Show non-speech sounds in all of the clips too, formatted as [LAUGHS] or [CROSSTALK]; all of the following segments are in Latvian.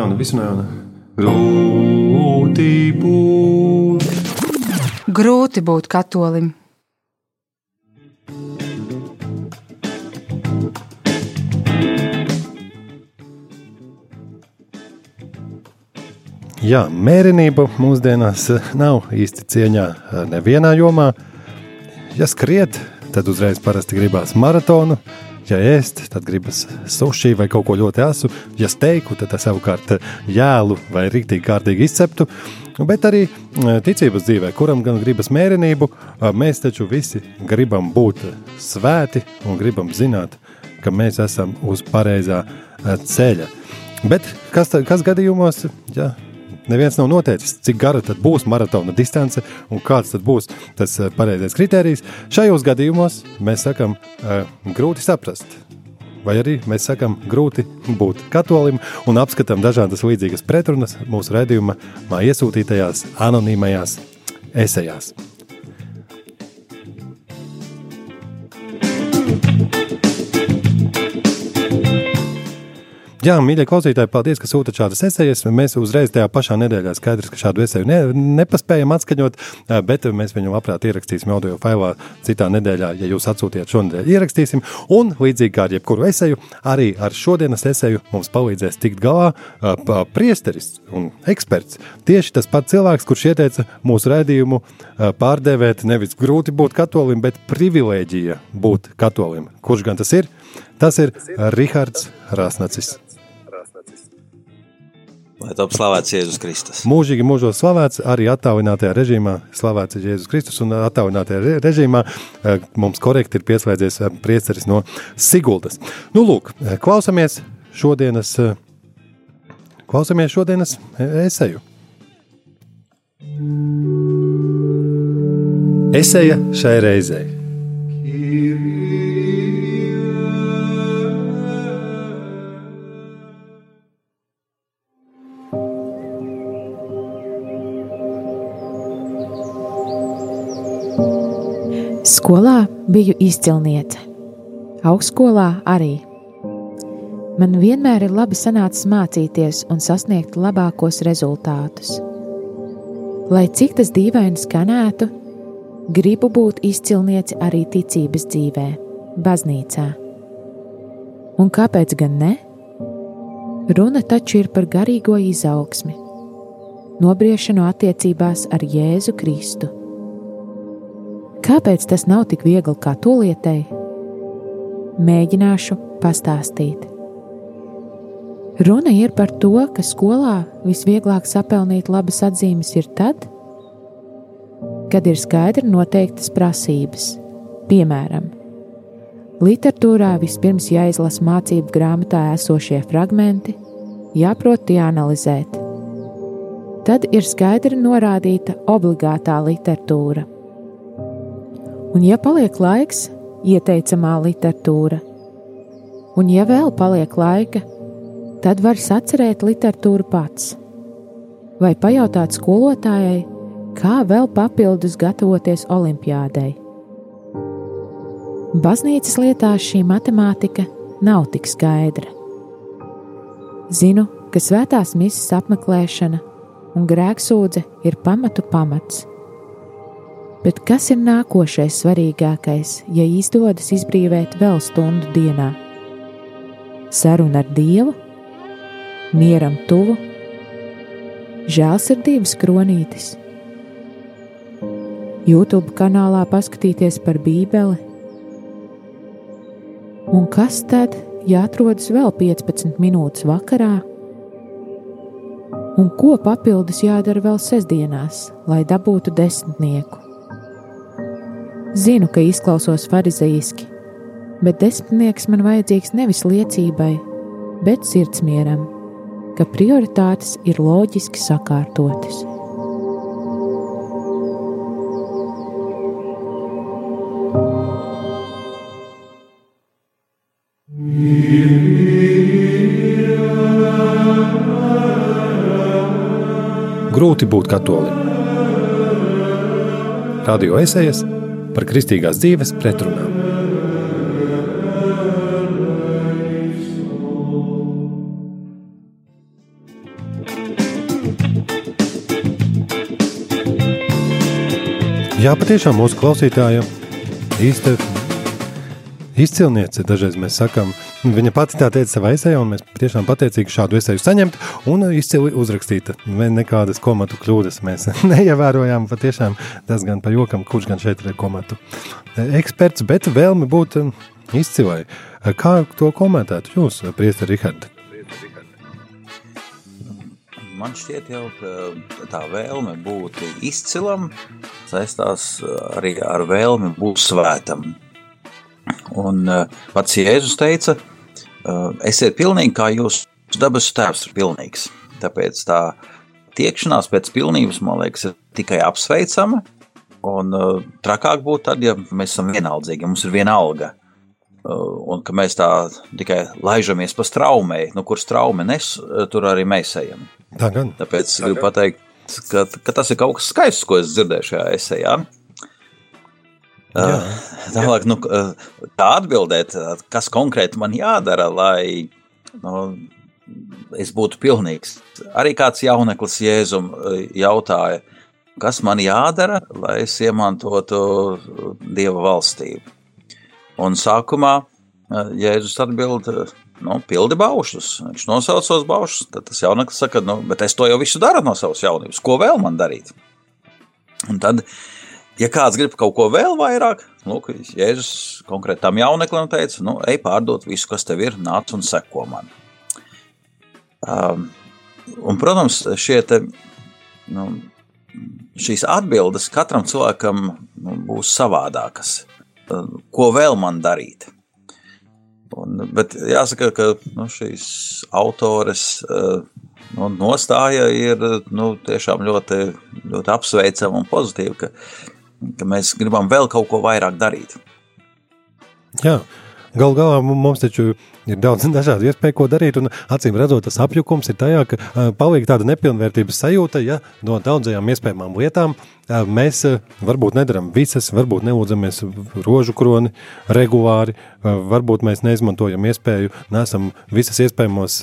jauna, visu no jauna. Grūti būt. Grūti būt katolim. Jā, mērenība mūsdienās nav īsti cieņā nevienā jomā. Ja skriet, tad uzreiz parasti gribās maratonu. Ja ēst, tad gribas sushi vai kaut ko ļoti asu. Ja steiku, tad savukārt eh, jēlu vai rīktīgi kārtīgi izceptu. Bet arī ticības dzīvē, kuram gan gribas mērenību, mēs taču visi gribam būt svēti un gribam zināt, ka mēs esam uz pareizā ceļa. Bet kas, kas gadījumos, ja neviens nav noteicis, cik gara tad būs maratona distance un kāds tad būs tas eh, pareizais kriterijs. Šajos gadījumos mēs sakam, uh, grūti saprast. Vai arī mēs sakām, grūti būt katolim un apskatām dažādas līdzīgas pretrunas mūsu redzējuma iesūtītajās anonīmajās esejās. Jā, mīļie klausītāji, paldies, ka sūtat šādas esejas. Mēs uzreiz tajā pašā nedēļā skaidrs, ka šādu eseju ne, nepaspējam atskaņot, bet mēs viņu labprāt ierakstīsim audio failā citā nedēļā, ja jūs atsūtījāt šonadēļ. Ierakstīsim, un līdzīgi kā ar jebkuru eseju, arī ar šodienas eseju mums palīdzēs tikt galā priesteris un eksperts. Tieši tas pats cilvēks, kurš ieteica mūsu redzējumu pārdēvēt nevis grūti būt katolim, bet privilēģija būt katolim. Kurš gan tas ir? Tas ir Rihards Rāsnacis. Lai top slavēts Jēzus Kristus. Mūžīgi mūžos slavēts, arī attālinātajā režīmā slavēts Jēzus Kristus, un attālinātajā režīmā eh, mums korekti ir pieslēdzies eh, priesteris no Siguldas. Nu, lūk, eh, klausamies šodienas, klausamies šodienas eseju. Eseja šai reizei. Skolā biju izcilniece, augstskolā arī. Man vienmēr ir labi sanācis mācīties un sasniegt labākos rezultātus. Lai cik tas dīvaini skanētu, gribu būt izcilniece arī ticības dzīvē, baznīcā. Un kāpēc gan ne? Runa taču ir par garīgo izaugsmi, nobriešanu attiecībās ar Jēzu Kristu Kāpēc tas nav tik viegli kā to lietēji? Mēģināšu pastāstīt. Runa ir par to, ka skolā visvieglāk sapelnīt labas atzīmes ir tad, kad ir skaidri noteiktas prasības. Piemēram, literatūrā vispirms jāizlasa mācību grāmatā esošie fragmenti, jāprot tie analizēt. Tad ir skaidri norādīta obligātā literatūra Un, ja paliek laiks, ieteicamā literatūra, un, ja vēl paliek laika, tad var sacerēt literatūru pats, vai pajautāt skolotājai, kā vēl papildus gatavoties olimpiādei. Baznīcas lietās šī matemātika nav tik skaidra. Zinu, ka svētās misijas apmeklēšana un grēksūdze ir pamatu pamats Bet kas ir nākošais svarīgākais, ja izdodas izbrīvēt vēl stundu dienā? Saruna ar Dievu, mieram tuvu, žēlsirdības kronītis, YouTube kanālā paskatīties par Bībeli. Un kas tad, ja atrodas vēl 15 minūtes vakarā? Un ko papildus jādara vēl sestdienās, lai dabūtu desmitnieku? Zinu, ka izklausos farizeiski, bet desmitnieks man vajadzīgs nevis liecībai, bet sirdsmieram, ka prioritātes ir loģiski sakārtotas. Grūti būt katolim. Radio esejas par kristīgās dzīves pretrunām. Jā, patiešām mūsu klausītāja īstenībā izcilniece dažreiz mēs sakām, ka viņa pati tā teica savā esejā, un mēs tiešām pateicīgi šādu eseju saņemt un izcili uzrakstīta. Nekādas komatu kļūdas mēs [LAUGHS] neievērojām, patiešām tas gan pa jokam, kurš gan šeit ir komatu eksperts, bet vēlme būt um, izcilai. Kā to komentētu jūs, priesta Rihards? Man šķiet, jau, tā vēlme būt izcilam saistās arī ar vēlmi būt svētam. Un uh, pats Jēzus teica, uh, esiet pilnīgi kā jūs dabas tēvs ir pilnīgs. Tāpēc tā tiekšanās pēc pilnības, man liekas, ir tikai apsveicama. Un uh, trakāk būtu tad, ja mēs esam vienaldzīgi, ja mums ir viena alga. Uh, un ka mēs tā tikai laižamies pa straumei, nu, kur straume nes, tur arī mēs ejam. Tā gan. Tāpēc tā gribu pateikt, ka, ka tas ir kaut kas skaists, ko es dzirdēju šajā esejā. Uh, tālāk, nu, tā atbildēt, kas konkrēti man jādara, lai nu, es būtu pilnīgs. Arī kāds jauneklis Jēzum jautāja, kas man jādara, lai es iemantotu Dieva valstību. Un sākumā Jēzus atbild, nu, pildi baušus. Viņš nosauc tos baušus. Tad tas jauneklis saka, nu, bet es to jau visu daru no savas jaunības. Ko vēl man darīt? Un tad, ja kāds grib kaut ko vēl vairāk, lūk, Jēzus konkrēti tam jauneklim teica, nu, ej pārdot visu, kas tev ir, nāc un seko man. Um, un, protams, šie te, nu, šīs atbildes katram cilvēkam nu, būs savādākas. Ko vēl man darīt? Un, bet jāsaka, ka nu, šīs autores nu, nostāja ir nu, tiešām ļoti, ļoti apsveicama un pozitīva, ka, ka mēs gribam vēl kaut ko vairāk darīt. Jā, Galu galā mums taču ir daudz [LAUGHS] dažādu iespēju, ko darīt. Acīm redzot, tas apjukums ir tajā, ka paliek tāda nepilnvērtības sajūta, ja no daudzajām iespējamām lietām mēs varbūt nedaram visas, varbūt nelūdzamies rožu kroni regulāri, varbūt mēs neizmantojam iespēju, nesam visas iespējamos.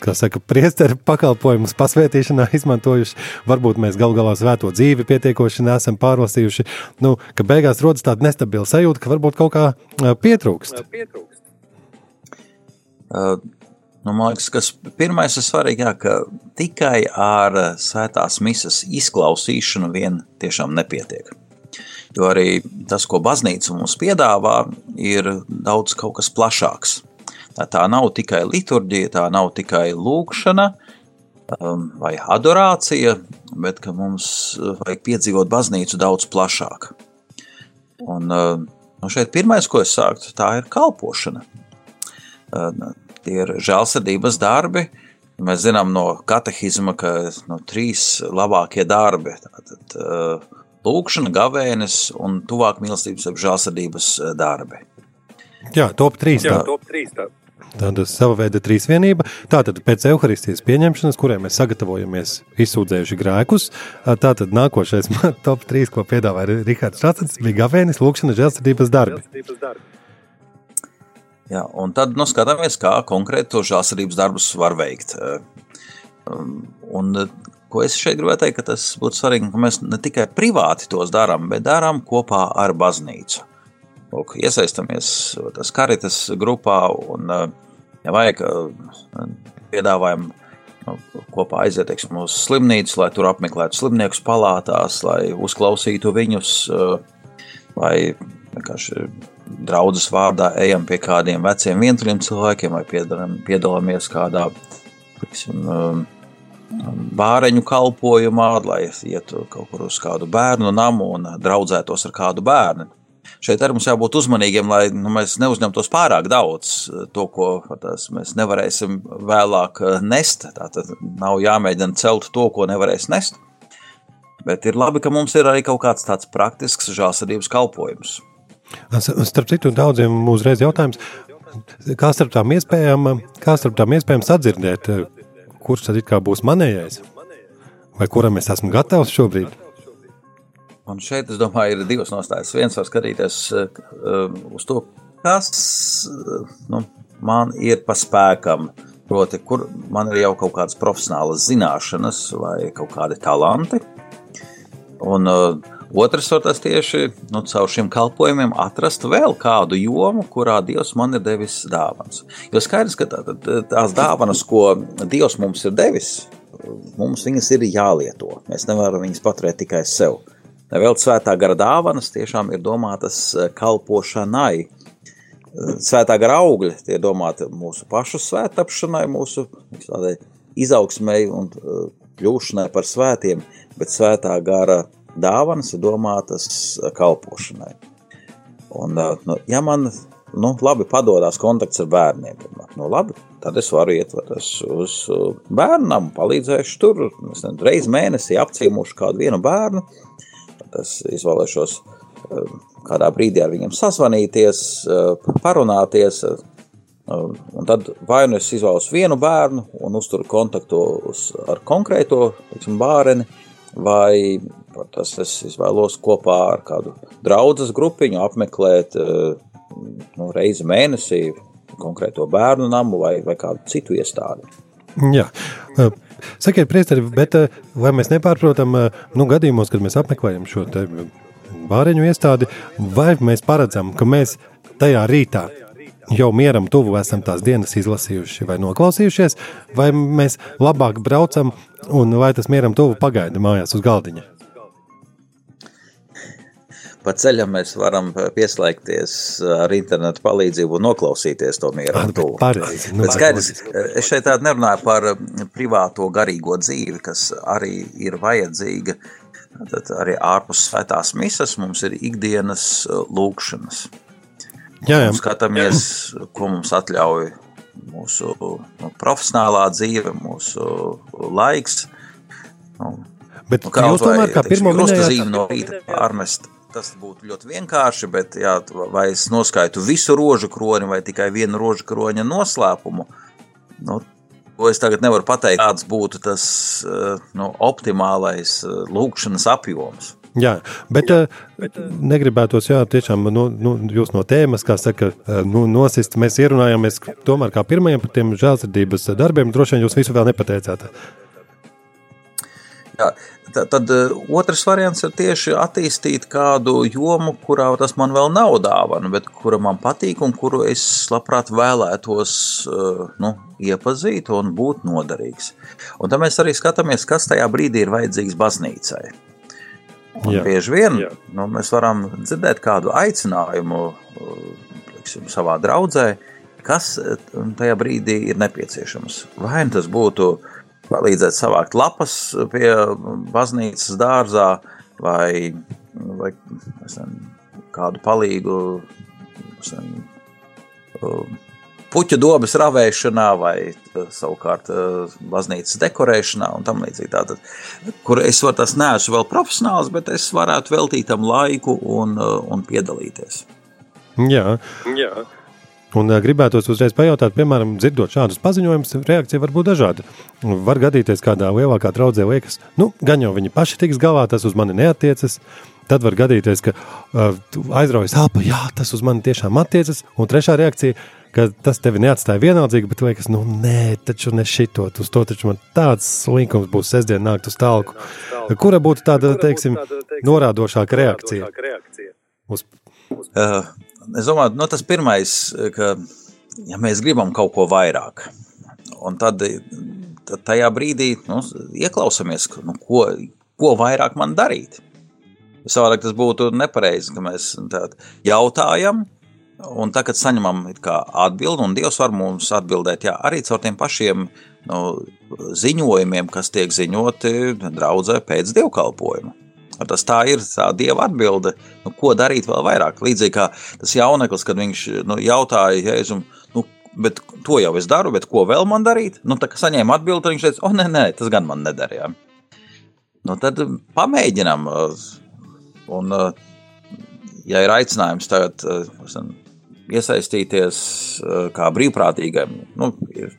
Kā saka, priesteru pakalpojumus pasvētīšanā [LAUGHS] izmantojuši. Varbūt mēs gal galā svēto dzīvi pietiekoši nesam pārlasījuši. Nu, ka beigās rodas tāda nestabila sajūta, ka varbūt kaut kā pietrūkst. pietrūkst. Uh, nu, man liekas, kas pirmais ir svarīgi, jā, ka tikai ar svētās misas izklausīšanu vien tiešām nepietiek. Jo arī tas, ko baznīca mums piedāvā, ir daudz kaut kas plašāks. Tā, tā nav tikai liturģija, tā nav tikai lūkšana um, vai adorācija, bet mums vajag piedzīvot baznīcu daudz plašāk. Un, uh, nu šeit pirmais, ko es sāktu, tā ir kalpošana. Uh, tie ir žēlsirdības darbi. Mēs zinām no katehizma, ka no trīs labākie darbi tātad, uh, lūkšana, gavēnis un tuvāk mīlestības ap žēlsirdības darbi. Jā, top 3. Jā, top 3 tā. Tāda sava veida trīsvienība. Tātad pēc evaharistijas pieņemšanas, kurai mēs sagatavojamies izsūdzējuši grēkus, tātad nākošais [LAUGHS] top 3, ko piedāvāja Rihards Čatsats, bija gavēnis, lūkšana, žēlsirdības darbi. Jā, un tad nu, skatāmies, kā konkrēti to žēlsirdības darbus var veikt. Un, ko es šeit gribēju teikt, ka tas būtu svarīgi, ka mēs ne tikai privāti tos darām, bet darām kopā ar baznīcu. Lūk, iesaistamies tas karitas grupā un, ja vajag, piedāvājam nu, kopā aiziet teiksim, uz slimnīcu, lai tur apmeklētu slimniekus palātās, lai uzklausītu viņus, vai vienkārši draudzes vārdā ejam pie kādiem veciem vientuļiem cilvēkiem, vai piedalāmies kādā teiksim, bāreņu kalpojumā, lai ietu kaut kur uz kādu bērnu namu un draudzētos ar kādu bērnu šeit arī mums jābūt uzmanīgiem, lai nu, mēs neuzņemtos pārāk daudz eh, to, ko tās, mēs nevarēsim vēlāk eh, nest. Tātad nav jāmēģina celt to, ko nevarēs nest. Bet ir labi, ka mums ir arī kaut kāds tāds praktisks žēlsirdības kalpojums. Starp citu, daudziem uzreiz jautājums, kā starp tām iespējām, kā starp tām iespējām sadzirdēt, kurš tad it kā būs manējais? Vai kuram es esmu gatavs šobrīd? Un šeit, es domāju, ir divas nostājas. Viens var skatīties uh, uz to, kas uh, nu, man ir pa spēkam. Proti, kur man ir jau kaut kādas profesionālas zināšanas vai kaut kādi talanti. Un uh, Otrs var tas tieši nu, caur šiem kalpojumiem atrast vēl kādu jomu, kurā Dievs man ir devis dāvanas. Jo skaidrs, ka tā, tā, tās dāvanas, ko Dievs mums ir devis, mums viņas ir jālieto. Mēs nevaram viņas paturēt tikai sev. Vēl svētā gara dāvanas tiešām ir domātas kalpošanai. Svētā gara augļi ir domāti mūsu pašu svētapšanai, mūsu izaugsmai un kļūšanai par svētiem, bet svētā gara dāvanas ir domātas kalpošanai. Un, nu, ja man nu, labi padodas kontakts ar bērniem, nu, labi, tad es varu iet uz bērnam, palīdzēšu tur. Es reiz mēnesī apciemošu kādu vienu bērnu. Es izvēlēšos kādā brīdī ar viņiem sazvanīties, parunāties. Un tad vai nu es izvēlos vienu bērnu un uzturu kontaktu uz, ar konkrēto tiksim, bērnu, vai Tas es izvēlos kopā ar kādu draugu grupiņu apmeklēt eh, nu, reizi mēnesī konkrēto bērnu namu vai, vai kādu citu iestādi. Jā. Eh, sakiet, priesteri, bet eh, vai mēs nepārprotam nu, gadījumos, kad mēs apmeklējam šo bāriņu iestādi, vai mēs paredzam, ka mēs tajā rītā jau mieram tuvu esam tās dienas izlasījuši vai noklausījušies, vai mēs labāk braucam un vai tas mieram tuvu pagaida mājās uz galdiņa? Pa ceļam mēs varam pieslēgties ar internetu palīdzību un noklausīties to mieru. Nu, Bet skaidrs, es šeit tādu nerunāju par privāto garīgo dzīvi, kas arī ir vajadzīga. Tad arī ārpus svētās misas mums ir ikdienas lūkšanas. Jā, jā. Mums skatāmies, ko mums atļauj mūsu nu, profesionālā dzīve, mūsu laiks. Nu, Bet nu, jūs tomēr kā pirmo minējāt, no rīta pārmest tas būtu ļoti vienkārši, bet jā, vai es noskaitu visu rožu kroni vai tikai vienu rožu kroņa noslēpumu, nu, to es tagad nevaru pateikt, kāds būtu tas eh, nu, optimālais eh, lūkšanas apjoms. Jā, bet, jā, bet negribētos, jā, tiešām nu, nu, jūs no tēmas, kā saka, nu, nosist, mēs ierunājāmies tomēr kā pirmajiem par tiem žēlsirdības darbiem, droši vien jūs visu vēl nepateicāt. Jā, tad eh, otrs variants ir tieši attīstīt kādu jomu, kurā tas man vēl nav dāvana, bet kura man patīk un kuru es labprāt vēlētos eh, nu, iepazīt un būt noderīgs. Un tad mēs arī skatāmies, kas tajā brīdī ir vajadzīgs baznīcai. Un jā, bieži vien jā. nu, mēs varam dzirdēt kādu aicinājumu liksim, eh, savā draudzē, kas tajā brīdī ir nepieciešams. Vai nu tas būtu uh, palīdzēt savākt lapas pie baznīcas dārzā vai, vai esam, kādu palīgu esam, puķu dobas ravēšanā vai savukārt baznīcas dekorēšanā un tam līdzīgi. Tātad, kur es varu tas neesmu vēl profesionāls, bet es varētu veltīt tam laiku un, un piedalīties. Jā, jā. Un gribētos uzreiz pajautāt, piemēram, dzirdot šādus paziņojumus, reakcija var būt dažāda. Var gadīties kādā lielākā draudzē, liekas, nu, gan jau viņi paši tiks galā, tas uz mani neatiecas. Tad var gadīties, ka uh, aizraujas elpa, jā, tas uz mani tiešām attiecas. Un trešā reakcija, ka tas tevi neatstāja vienaldzīgi, bet liekas, nu, nē, taču ne šito, uz to taču man tāds slinkums būs sestdien nākt uz talku. Kura būtu tāda, teiksim, norādošāka reakcija? Uz... Uh es domāju, nu, tas pirmais, ka ja mēs gribam kaut ko vairāk, un tad, tad tajā brīdī nu, ieklausāmies, nu, ko, ko vairāk man darīt. Savādāk tas būtu nepareizi, ka mēs jautājam, un tagad saņemam atbildi, un Dievs var mums atbildēt jā, arī caur tiem pašiem nu, ziņojumiem, kas tiek ziņoti draudzē pēc dievkalpojuma. Tas tā ir tā dieva atbilde, nu, ko darīt vēl vairāk. Līdzīgi kā tas jauneklis, kad viņš nu, jautāja Jēzum, nu, bet to jau es daru, bet ko vēl man darīt? Nu, tā kā saņēma atbildi, viņš teica, oh, nē, nē, tas gan man nedarīja. Nu, tad pamēģinām. Un, ja ir aicinājums tagad iesaistīties kā brīvprātīgam, nu, ir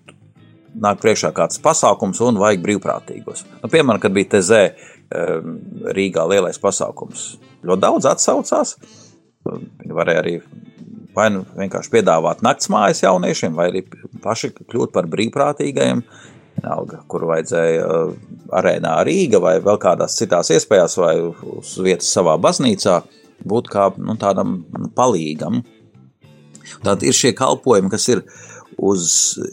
nāk priekšā kāds pasākums un vajag brīvprātīgos. Nu, piemēram, kad bija Ehm, Rīgā lielais pasākums. Ļoti daudz atsaucās. Viņi varēja arī vai nu vienkārši piedāvāt naktsmājas jauniešiem, vai arī paši kļūt par brīvprātīgajiem. Vienalga, kur vajadzēja arēnā Rīga vai vēl kādās citās iespējās, vai uz vietas savā baznīcā, būt kā nu, tādam palīgam. Tad ir šie kalpojumi, kas ir uz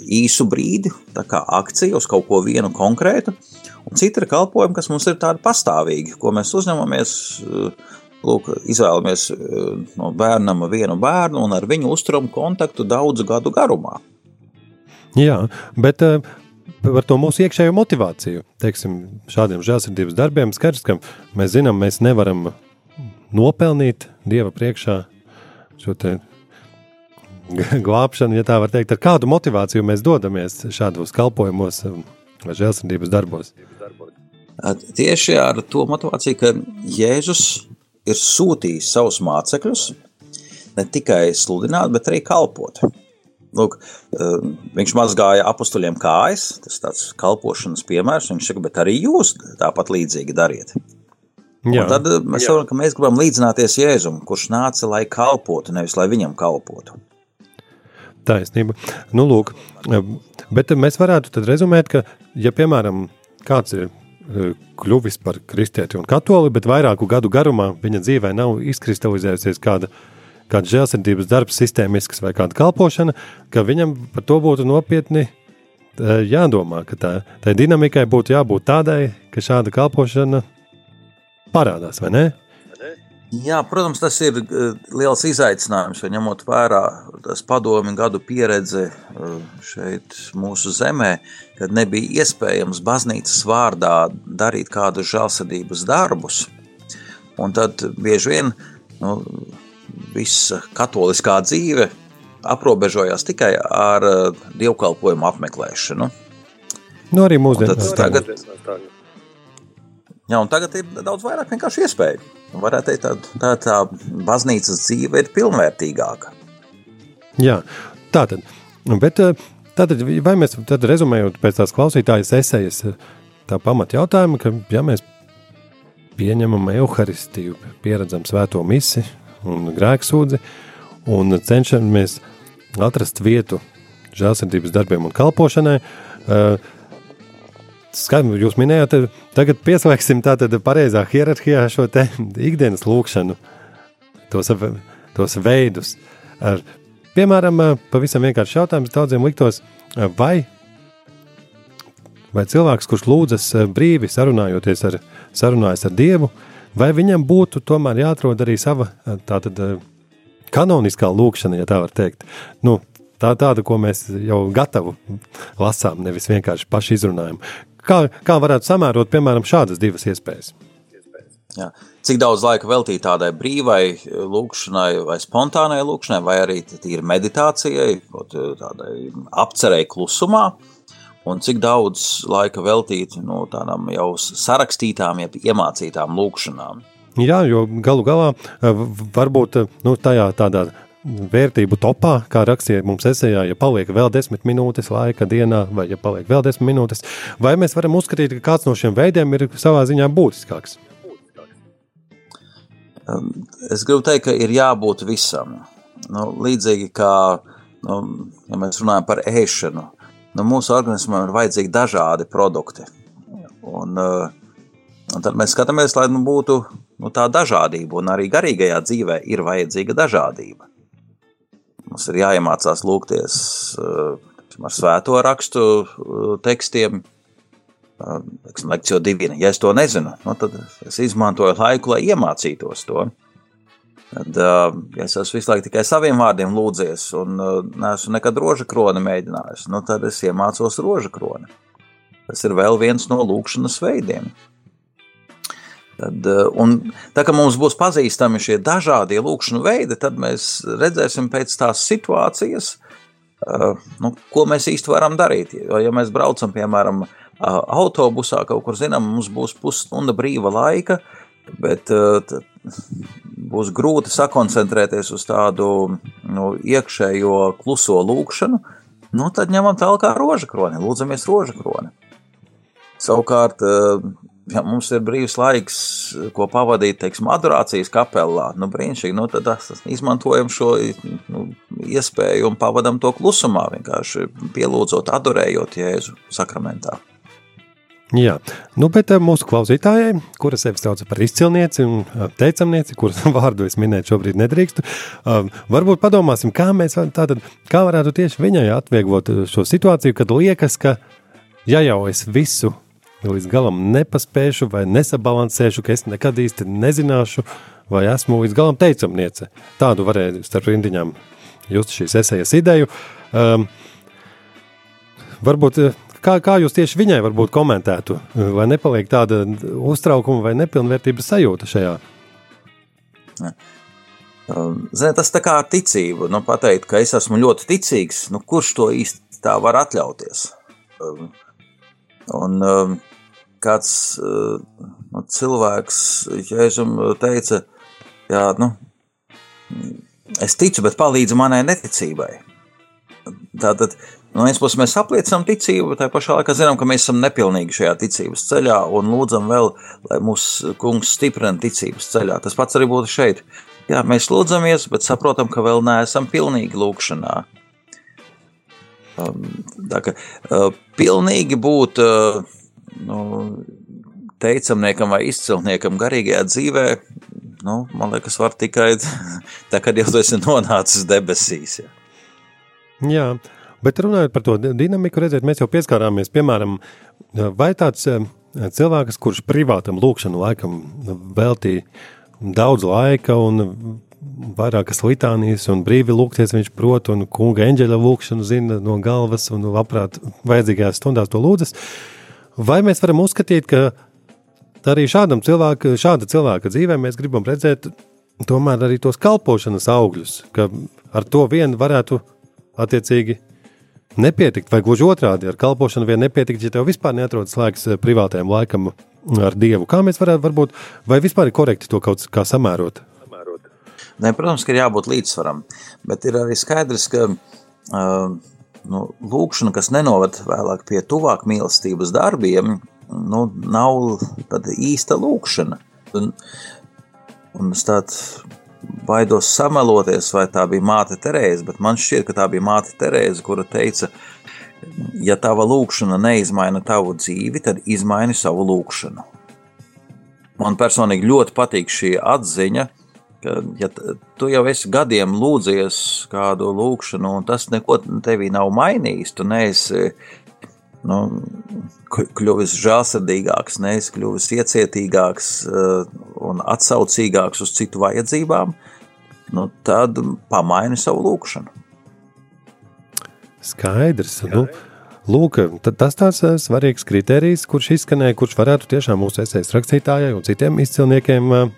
īsu brīdi, tā kā akcija uz kaut ko vienu konkrētu, un citi ir kalpojumi, kas mums ir tādi pastāvīgi, ko mēs uzņemamies Lūk, izvēlamies no bērnam vienu bērnu un ar viņu uzturam kontaktu daudzu gadu garumā. Jā, bet uh, par to mūsu iekšējo motivāciju, teiksim, šādiem žēlsirdības darbiem, skaidrs, ka mēs zinām, mēs nevaram nopelnīt Dieva priekšā šo glābšanu, ja tā var teikt, ar kādu motivāciju mēs dodamies šādos kalpojumos vai žēlsirdības darbos. Tieši ar to motivāciju, ka Jēzus ir sūtījis savus mācekļus ne tikai sludināt, bet arī kalpot. Lūk, um, viņš mazgāja apstuļiem kājas, tas ir tāds kalpošanas piemērs. Viņš saka, bet arī jūs tāpat līdzīgi dariet. Tad uh, mēs saprotam, ka mēs gribam līdzināties Jēzum, kurš nāca, lai kalpotu, nevis lai viņam kalpotu. Taisnība. Nu, lūk, um, bet mēs varētu tad rezumēt, ka, ja piemēram kāds ir uh, kļuvis par kristieti un katoli, bet vairāku gadu garumā viņa dzīvē nav izkristalizējusies kāda kāds žēlsirdības darbs, sistēmisks vai kāda kalpošana, ka viņam par to būtu nopietni eh, jādomā, ka tā, tai dinamikai būtu jābūt tādai, ka šāda kalpošana parādās, vai ne? Jā, protams, tas ir eh, liels izaicinājums, jo ņemot vērā tas padomi gadu pieredze eh, šeit mūsu zemē, kad nebija iespējams baznīcas vārdā darīt kādus žēlsirdības darbus. Un tad bieži vien nu, visa katoliskā dzīve aprobežojās tikai ar uh, dievkalpojumu apmeklēšanu. Nu, arī mūsdienās. Tagad, jā, un tagad ir daudz vairāk vienkārši iespēju. Varētu teikt, tā, tā, tā baznīcas dzīve ir pilnvērtīgāka. Jā, tā tad. Bet, uh, tātad, vai mēs tad rezumējot pēc tās klausītājas esejas, tā pamata jautājuma, ka ja mēs pieņemam evaharistiju, pieredzam svēto misiju, un grēksūdzi, un cenšamies atrast vietu žēlsirdības darbiem un kalpošanai. Uh, Skaidrs, jūs minējāt, tagad pieslēgsim tātad pareizā hierarhijā šo te ikdienas lūkšanu, tos, tos veidus. Ar, piemēram, pavisam vienkārši jautājums daudziem liktos, vai, vai cilvēks, kurš lūdzas brīvi sarunājoties ar, sarunājas ar Dievu, vai viņam būtu tomēr jāatrod arī sava tātad, kanoniskā lūkšana, ja tā var teikt. Nu, tā tāda, ko mēs jau gatavu lasām, nevis vienkārši paši izrunājam. Kā, kā varētu samērot, piemēram, šādas divas iespējas? Jā. Cik daudz laika veltīt tādai brīvai lūkšanai, vai spontānai lūkšanai, vai arī tīri meditācijai, tādai apcerēji klusumā, un cik daudz laika veltīt no nu, tādām jau sarakstītām, jau iemācītām lūkšanām. Jā, jo galu galā eh, varbūt eh, nu, tajā tādā vērtību topā, kā rakstīja mums esejā, ja paliek vēl desmit minūtes laika dienā, vai ja paliek vēl desmit minūtes, vai mēs varam uzskatīt, ka kāds no šiem veidiem ir savā ziņā būtiskāks? Es gribu teikt, ka ir jābūt visam. Nu, līdzīgi kā nu, ja mēs runājam par ēšanu, nu, mūsu organismam ir vajadzīgi dažādi produkti. Un, uh, un tad mēs skatāmies, lai nu, būtu nu, tā dažādība, un arī garīgajā dzīvē ir vajadzīga dažādība. Mums ir jāiemācās lūgties uh, ar svēto rakstu uh, tekstiem, teiksim, lekcija divina. Ja es to nezinu, nu, tad es izmantoju laiku, lai iemācītos to. Tad, uh, es esmu visu laiku tikai saviem vārdiem lūdzies, un uh, neesmu nekad roža kroni mēģinājis. Nu, tad es iemācos roža kroni. Tas ir vēl viens no lūkšanas veidiem. Tad, uh, un tā kā mums būs pazīstami šie dažādie lūkšanu veidi, tad mēs redzēsim pēc tās situācijas, uh, nu, ko mēs īsti varam darīt. Jo, ja mēs braucam, piemēram, autobusā kaut kur, zinām, mums būs pusstunda brīva laika, bet uh, būs grūti sakoncentrēties uz tādu nu, iekšējo kluso lūkšanu, nu, tad ņemam tālāk kā roža kroni, lūdzamies roža kroni. Savukārt, eh, ja mums ir brīvs laiks, ko pavadīt, teiksim, adorācijas kapelā, nu, brīnišķīgi, nu, tad izmantojam šo nu, iespēju un pavadam to klusumā, vienkārši pielūdzot, adorējot Jēzu sakramentā. Jā, nu, bet uh, mūsu klausītājai, kuras sevi sauc par izcilnieci un uh, teicamnieci, kuras [LAUGHS] vārdu es minēt šobrīd nedrīkstu, varbūt padomāsim, kā mēs tātad, kā varētu tieši viņai atvieglot šo situāciju, kad liekas, ka ja jau es visu līdz galam nepaspēšu vai nesabalansēšu, ka es nekad īsti nezināšu, vai esmu līdz galam teicamniece. Tādu varēja starp rindiņām just šīs esejas ideju. Um, varbūt Kā, kā jūs tieši viņai varbūt komentētu, vai nepaliek tāda uztraukuma vai nepilnvērtības sajūta šajā? Um, ziniet, tas tā kā ar ticību. Nu, pateikt, ka es esmu ļoti ticīgs, nu, kurš to īsti tā var atļauties? Um, un um, kāds uh, cilvēks Jēzum teica, jā, nu, es ticu, bet palīdzu manai neticībai. Tātad No vienas puses mēs apliecinām ticību, tajā pašā laikā zinām, ka mēs esam nepilnīgi šajā ticības ceļā un lūdzam vēl, lai mūsu kungs stiprina ticības ceļā. Tas pats arī būtu šeit. Jā, mēs lūdzamies, bet saprotam, ka vēl neesam pilnīgi lūkšanā. Um, tā kā uh, pilnīgi būt uh, nu, teicamniekam vai izcilniekam garīgajā dzīvē, nu, man liekas, var tikai [LAUGHS] tā, kad jau esi nonācis debesīs. Jā. jā. Bet runājot par to dinamiku, redziet, mēs jau pieskārāmies, piemēram, vai tāds eh, cilvēks, kurš privātam lūkšanu laikam veltīja daudz laika un vairākas litānijas un brīvi lūgties viņš prot un kunga eņģeļa lūkšanu zina no galvas un labprāt vajadzīgajās stundās to lūdzas, vai mēs varam uzskatīt, ka arī šādam cilvēku, šāda cilvēka dzīvē mēs gribam redzēt tomēr arī tos kalpošanas augļus, ka ar to vien varētu attiecīgi nepietikt, vai gluži otrādi ar kalpošanu vien nepietikt, ja tev vispār neatrodas laiks eh, privātajam laikam ar Dievu. Kā mēs varētu, varbūt, vai vispār ir korekti to kaut kā samērot? Ne, protams, ka ir jābūt līdzsvaram, bet ir arī skaidrs, ka uh, nu, lūkšana, kas nenovada vēlāk pie tuvāk mīlestības darbiem, nu, nav tāda īsta lūkšana. Un, un es tādu baidos sameloties, vai tā bija māte Terēze, bet man šķiet, ka tā bija māte Terēze, kura teica, ja tava lūkšana neizmaina tavu dzīvi, tad izmaini savu lūkšanu. Man personīgi ļoti patīk šī atziņa, ka, ja tu jau esi gadiem lūdzies kādu lūkšanu, un tas neko tevī nav mainījis, tu neesi nu, kļuvis žēlsirdīgāks, neesi kļuvis iecietīgāks uh, un atsaucīgāks uz citu vajadzībām, nu, tad pamaini savu lūkšanu. Skaidrs. Nu, lūk, tas tāds uh, svarīgs kriterijs, kurš izskanēja, kurš varētu tiešām mūsu esejas rakstītājai un citiem izcilniekiem uh,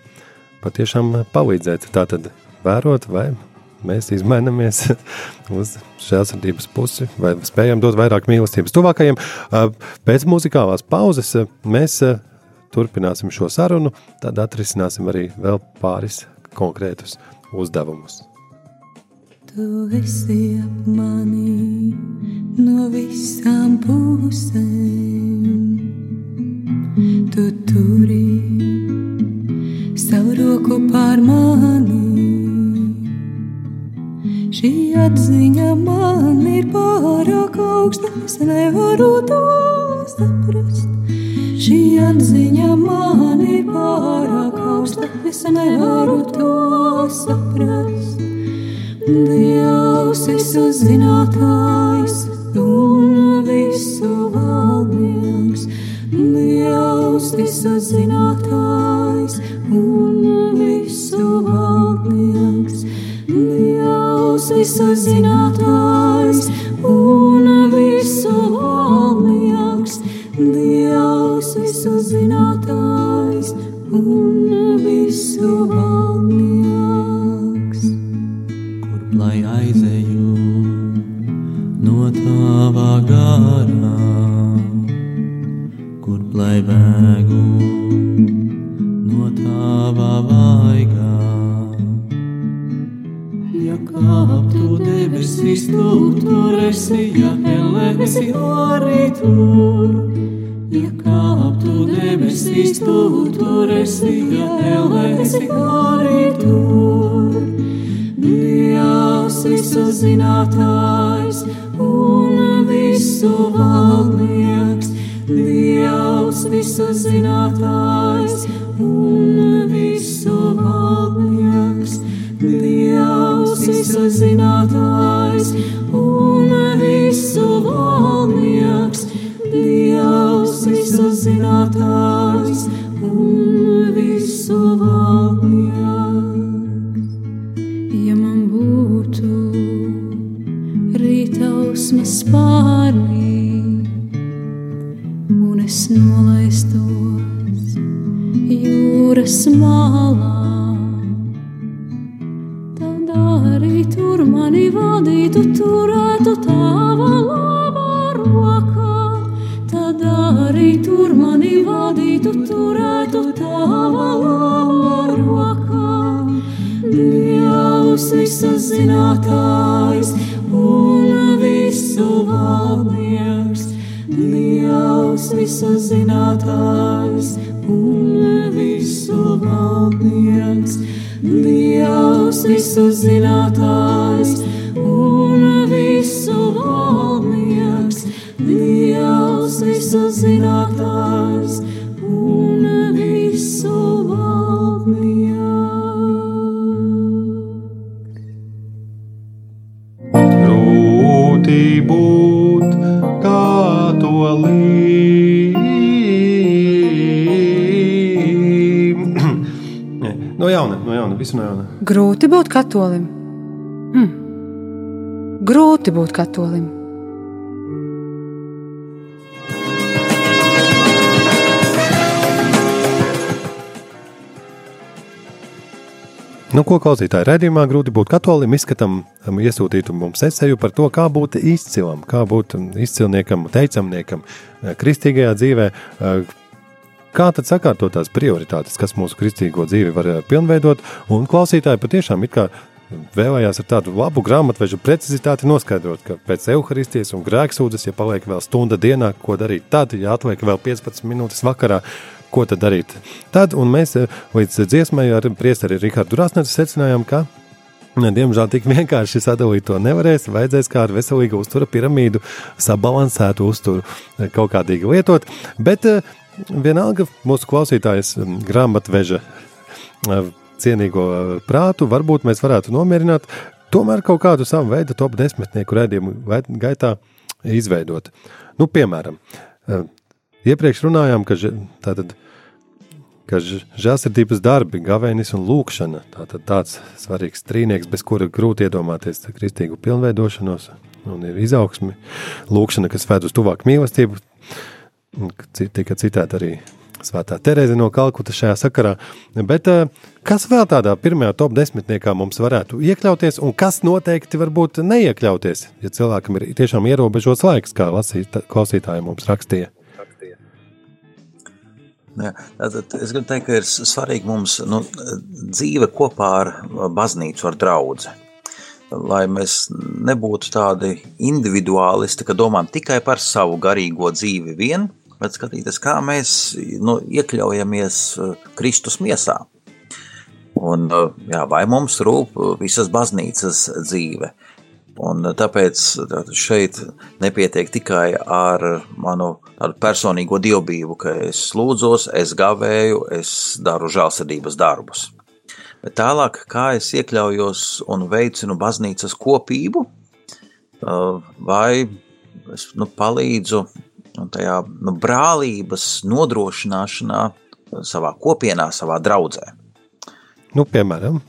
patiešām palīdzēt. Tātad vērot vai mēs izmainamies [LAUGHS] uz žēlsirdības pusi, vai spējam dot vairāk mīlestības tuvākajiem. Pēc muzikālās pauzes mēs turpināsim šo sarunu, tad atrisināsim arī vēl pāris konkrētus uzdevumus. Tu esi ap mani no visām pusēm. Tu turi savu roku pār mani Šī atziņa man ir pārāk augsta, es nevaru to saprast. Šī atziņa man ir pārāk augsta, es nevaru to saprast. Dievs, visu zinātājs un visu valdnieks. Dievs, visu zinātājs un visu valdnieks. Dievs visu zinātājs un visu valnieks, Dievs visu zinātājs un visu valnieks. Kur lai aizeju no tava kur lai vēgu no tava vaigā. kāptu debesīs, tu tur esi, ja esi arī tur. Ja kāptu debesīs, tu tur esi, ja esi arī tur. Dievs visu zinātājs un visu valdnieks, visu zinātājs un visu valdnieks, Dievs visu zinātājs un visu valdnieks, Dievs visu zinātājs katolim. [CLEARS THROAT] no jauna, no jauna, visu no jauna. Grūti būt katolim. Hm. Grūti būt katolim. Nu, ko klausītāji redzējumā grūti būt katolim, izskatām, um, iesūtītu mums esēju par to, kā būt izcilam, kā būt um, izcilniekam, teicamniekam, uh, kristīgajā dzīvē. uh, Kā tad sakārtot tās prioritātes, kas mūsu kristīgo dzīvi var uh, pilnveidot? Un klausītāji patiešām it kā vēlējās ar tādu labu grāmatvežu precizitāti noskaidrot, ka pēc evaharistijas un grēksūdzes, ja paliek vēl stunda dienā, ko darīt tad, ja atliek vēl 15 minūtes vakarā, ko tad darīt tad. Mēs eh, līdz dziesmai ar priesteri Rihardu Rasnēcu secinājām, ka Diemžēl tik vienkārši sadalīt to nevarēs. Vajadzēs kā ar veselīgu uzturu piramīdu, sabalansētu uzturu eh, kaut kādīgi lietot. Bet eh, vienalga mūsu klausītājs mm, grāmatveža cienīgo prātu, varbūt mēs varētu nomierināt, tomēr kaut kādu savu veidu top desmitnieku redzējumu gaitā izveidot. Nu, piemēram, iepriekš runājām, ka tātad ka žēlsirdības darbi, gavēnis un lūkšana tātad tāds svarīgs trīnieks, bez kura grūti iedomāties kristīgu pilnveidošanos un ir izaugsmi. Lūkšana, kas ved uz tuvāku mīlestību, tika citēta arī Svētā Terēze no Kalkuta šajā sakarā. Bet eh, kas vēl tādā pirmajā top desmitniekā mums varētu iekļauties, un kas noteikti varbūt neiekļauties, ja cilvēkam ir tiešām ierobežots laiks, kā lasīt, klausītāji mums rakstīja? Tātad es gribu teikt, ka ir svarīgi mums nu, dzīve kopā ar baznīcu, ar draugu. Lai mēs nebūtu tādi individuālisti, ka domājam tikai par savu garīgo dzīvi vien, bet skatīties, kā mēs nu, iekļaujamies eh, Kristus miesā. Un, eh, jā, vai mums rūp visas baznīcas dzīve? Un tāpēc tātad šeit nepietiek tikai ar manu personīgo dievbijību, ka es lūdzos, es gavēju, es daru žēlsirdības darbus. Bet tālāk, kā es iekļaujos un veicinu baznīcas kopību, uh, vai es nu, palīdzu nu, tajā nu, brālības nodrošināšanā savā kopienā, savā draudzē Nu, piemēram,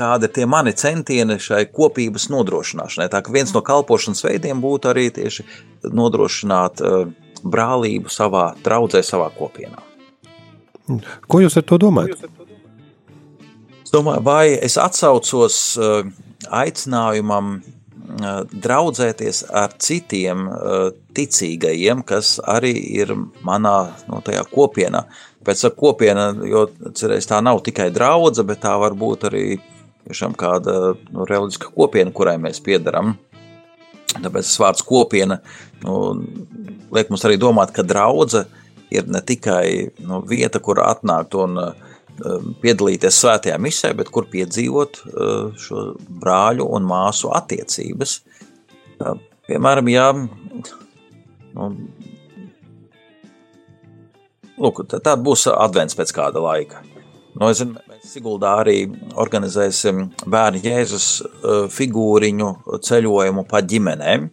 kādi ir tie mani centieni šai kopības nodrošināšanai. Tā kā viens no kalpošanas veidiem būtu arī tieši nodrošināt uh, brālību savā draudzē, savā kopienā. ko jūs ar to domājat? Es domāju, vai es atsaucos uh, aicinājumam uh, draudzēties ar citiem uh, ticīgajiem, kas arī ir manā no kopienā. Pēc tam kopiena, jo cerēs, tā nav tikai draudzene, bet tā var būt arī tiešām kāda nu, reliģiska kopiena, kurai mēs piedaram. Tāpēc tas vārds kopiena nu, liek mums arī domāt, ka draudzene ir ne tikai nu, vieta, kur atnākt un uh, piedalīties svētajā misē, bet kur piedzīvot uh, šo brāļu un māsu attiecības. Uh, piemēram, ja nu, lūk, tāda būs advents pēc kāda laika. Nu, es zinu, Siguldā arī organizēsim bērnu Jēzus figūriņu ceļojumu pa ģimenēm.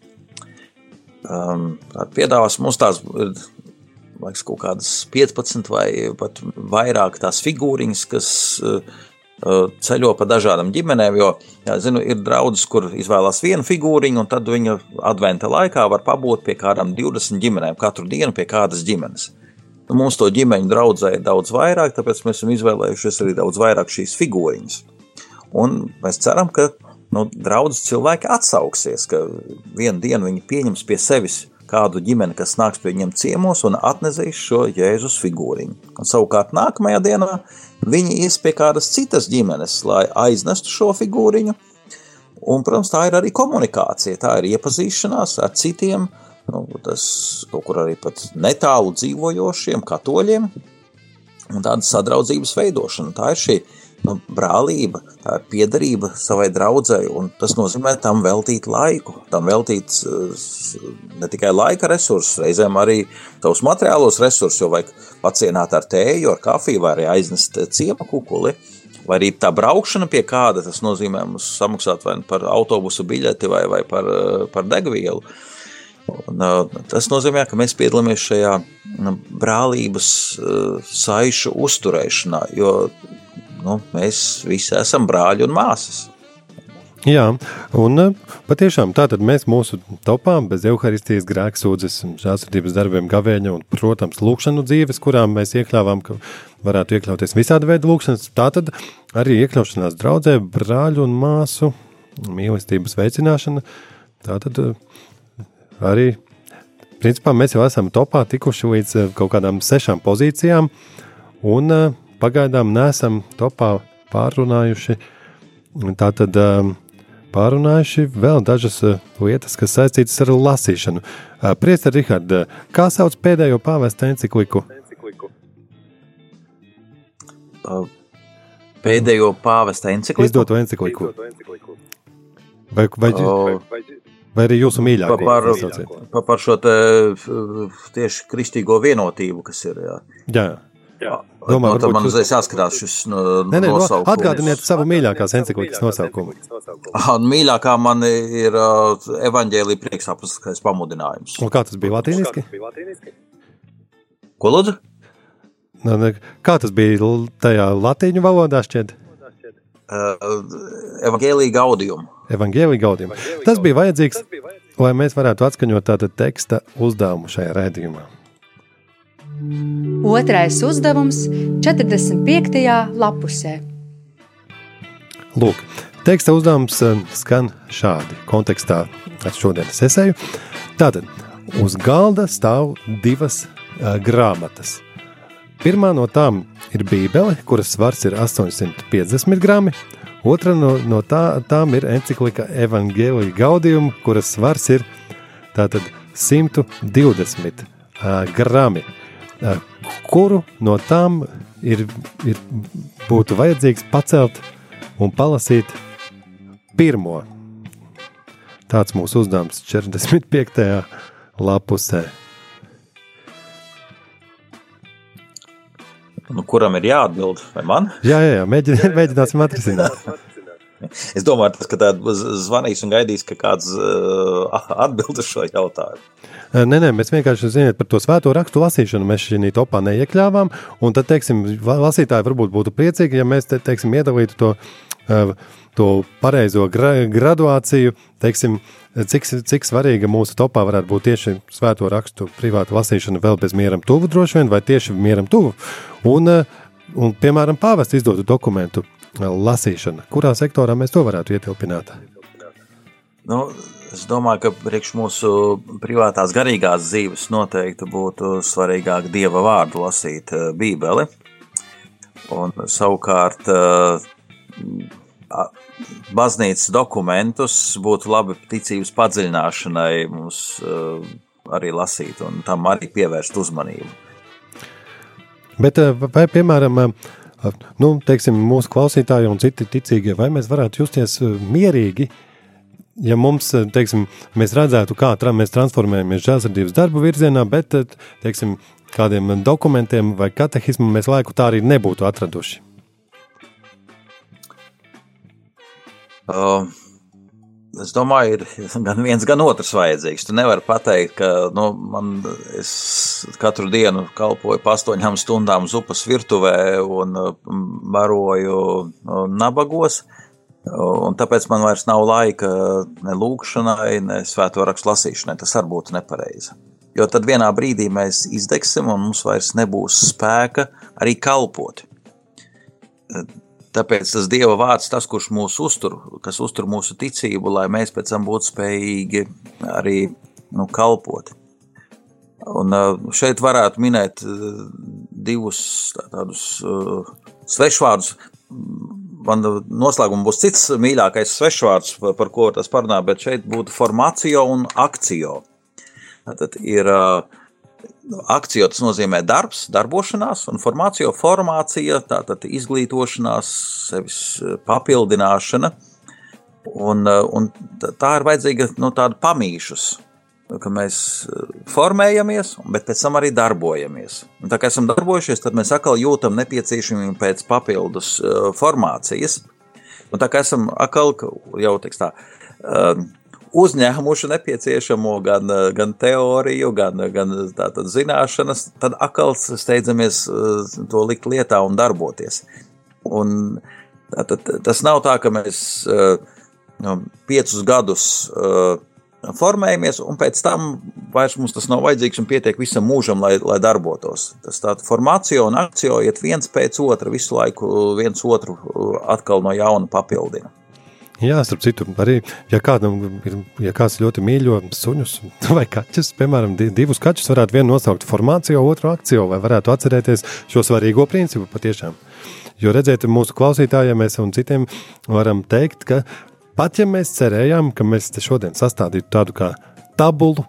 Um, piedāvās mums tās liekas, kaut kādas 15 vai pat vairāk tās figūriņas, kas uh, ceļo pa dažādām ģimenēm. Jo, jā, zinu, ir draugs, kur izvēlās vienu figūriņu, un tad viņa adventa laikā var pabūt pie kādām 20 ģimenēm, katru dienu pie kādas ģimenes. Nu, mums to ģimeņu draudzē ir daudz vairāk, tāpēc mēs esam izvēlējušies arī daudz vairāk šīs figūriņas. Un mēs ceram, ka nu, draudzes cilvēki atsauksies, ka vienu dienu viņi pieņems pie sevis kādu ģimeni, kas nāks pie viņiem ciemos un atnesīs šo Jēzus figūriņu. Un savukārt nākamajā dienā viņi ies pie kādas citas ģimenes, lai aiznestu šo figūriņu. Un, protams, tā ir arī komunikācija, tā ir iepazīšanās ar citiem, nu, tas kaut kur arī pat netālu dzīvojošiem katoļiem, un tāda sadraudzības veidošana. Tā ir šī nu, brālība, tā ir piederība savai draudzēji, un tas nozīmē tam veltīt laiku, tam veltīt eh, ne tikai laika resursus, reizēm arī savus materiālos resursus, jo vajag pacienāt ar tēju, ar kafiju, vai arī aiznest ciema kukuli. Vai arī tā braukšana pie kāda, tas nozīmē mums samaksāt vai nu par autobusu biļeti vai, vai par, eh, par degvielu. Un, eh, tas nozīmē, ka mēs piedalāmies šajā nu, brālības saišu uzturēšanā, jo nu, mēs visi esam brāļi un māsas. Jā, un eh, patiešām tātad mēs mūsu topā bez evaharistijas grēksūdzes, žāsardības darbiem, gavēņa un, protams, lūkšanu dzīves, kurām mēs iekļāvām, ka varētu iekļauties visādi veidi lūkšanas, tātad arī iekļaušanās draudzē, brāļu un māsu mīlestības veicināšana, tātad arī, principā mēs jau esam topā tikuši līdz eh, kaut kādām sešām pozīcijām, un pagaidām nesam topā pārunājuši. Tātad um, pārunājuši vēl dažas lietas, kas saistītas ar lasīšanu. Priester Rihard, kā sauc pēdējo pāvesta encikliku? Pēdējo pāvesta encikliku? Izdoto encikliku. Vai, vai, vai, vai arī jūsu mīļāko? Par, par, par šo te, tieši kristīgo vienotību, kas ir. Jā. jā. Jā. Domā, no, man uzreiz jāskatās šis no, nē, nē, no, atgādiniet savu mīļākās enciklikas nosaukumu. Ah, mīļākā man ir uh, evaņģēlija priekšapaskais pamudinājums. Un kā tas bija latīniski? Ko lūdzu? No, nu, kā tas bija tajā latīņu valodā šķiet? Uh, evaņģēlija gaudījumu. Evaņģēlija gaudījumu. Tas bija vajadzīgs, lai mēs varētu atskaņot tādu teksta uzdevumu šajā rēdījumā. Otrais uzdevums 45. lapusē. Lūk, teksta uzdevums eh, skan šādi kontekstā ar šodienas esēju. Tātad, uz galda stāv divas uh, grāmatas. Pirmā no tām ir Bībele, kuras svars ir 850 grami. Otra no, no tā, tām ir encyklika Evangelija Gaudium, kuras svars ir tātad 120 uh, grami kuru no tām ir, ir būtu vajadzīgs pacelt un palasīt pirmo. Tāds mūsu uzdevums 45. lapusē. Nu, kuram ir jāatbild? Vai man? Jā, jā, jā mēģin, mēģināsim atrisināt. [LAUGHS] Es domāju, tas, ka tāds zvanīs un gaidīs, ka kāds uh, [LAUGHS] atbild uz šo jautājumu. Nē, nē, mēs vienkārši zinām par to svēto rakstu lasīšanu. Mēs šī topā neiekļāvām. Un tad, teiksim, lasītāji varbūt būtu priecīgi, ja mēs te, teiksim, iedalītu to, to pareizo gra graduāciju. Teiksim, cik, cik svarīga mūsu topā varētu būt tieši svēto rakstu privāta lasīšana vēl bez mieram tuvu droši vien, vai tieši mieram tuvu. Un, un piemēram, pāvests izdotu dokumentu lasīšana. Kurā sektorā mēs to varētu ietilpināt? Nu, Es domāju, ka priekš mūsu privātās garīgās dzīves noteikti būtu svarīgāk Dieva vārdu lasīt eh, Bībeli. Un savukārt eh, baznīcas dokumentus būtu labi ticības padziļināšanai mums eh, arī lasīt un tam arī pievērst uzmanību. Bet vai, piemēram, nu, teiksim, mūsu klausītāji un citi ticīgie, vai mēs varētu justies mierīgi, uh, ja mums, teiksim, mēs redzētu, kā tra mēs transformējamies žēlsirdības darbu virzienā, bet, teiksim, kādiem dokumentiem vai katehismu mēs laiku tā arī nebūtu atraduši? Uh, es domāju, ir [LAUGHS] gan viens, gan otrs vajadzīgs. Tu nevari pateikt, ka nu, man, katru dienu kalpoju pa astoņām stundām zupas virtuvē un baroju nabagos. Un tāpēc man vairs nav laika ne lūkšanai, ne svēto rakstu lasīšanai. Tas arī būtu nepareizi. Jo tad vienā brīdī mēs izdegsim, un mums vairs nebūs spēka arī kalpot. Tāpēc tas Dieva vārds, tas, kurš mūs uztur, kas uztur mūsu ticību, lai mēs pēc tam būtu spējīgi arī nu, kalpot. Un šeit varētu minēt divus tādus svešvārdus. Man noslēgumā būs cits mīļākais svešvārds, par ko tas parunā, bet šeit būtu formācija un akcija. Tad ir uh, Akcija tas nozīmē darbs, darbošanās, un formācija, formācija, tātad izglītošanās, sevis eh, papildināšana. Un, eh, un tā ir vajadzīga nu, tāda pamīšus, ka mēs eh, formējamies, bet pēc tam arī darbojamies. Un tā kā esam darbojušies, tad mēs atkal jūtam nepieciešamību pēc papildus formācijas. Un tā kā esam atkal jau tā, uzņēmuši nepieciešamo gan, gan teoriju, gan, gan tātad, zināšanas, tad atkal steidzamies eh, to likt lietā un darboties. Un, tātad, tas nav tā, ka mēs eh, nu, piecus gadus eh, formējamies, un pēc tam vairs mums tas nav vajadzīgs un pietiek visam mūžam, lai, lai darbotos. Tas tāds formācija un akcija iet viens pēc otra, visu laiku viens otru atkal no jauna papildina. Jā, starp citu, arī, ja, kādam ir, ja kāds ļoti mīļo suņus [LAUGHS] vai kaķus, piemēram, divus kaķus varētu vienu nosaukt formāciju, otru akciju, vai varētu atcerēties šo svarīgo principu patiešām. Jo redziet, mūsu klausītājiem un citiem varam teikt, ka pat ja mēs cerējām, ka mēs šodien sastādītu tādu kā tabulu,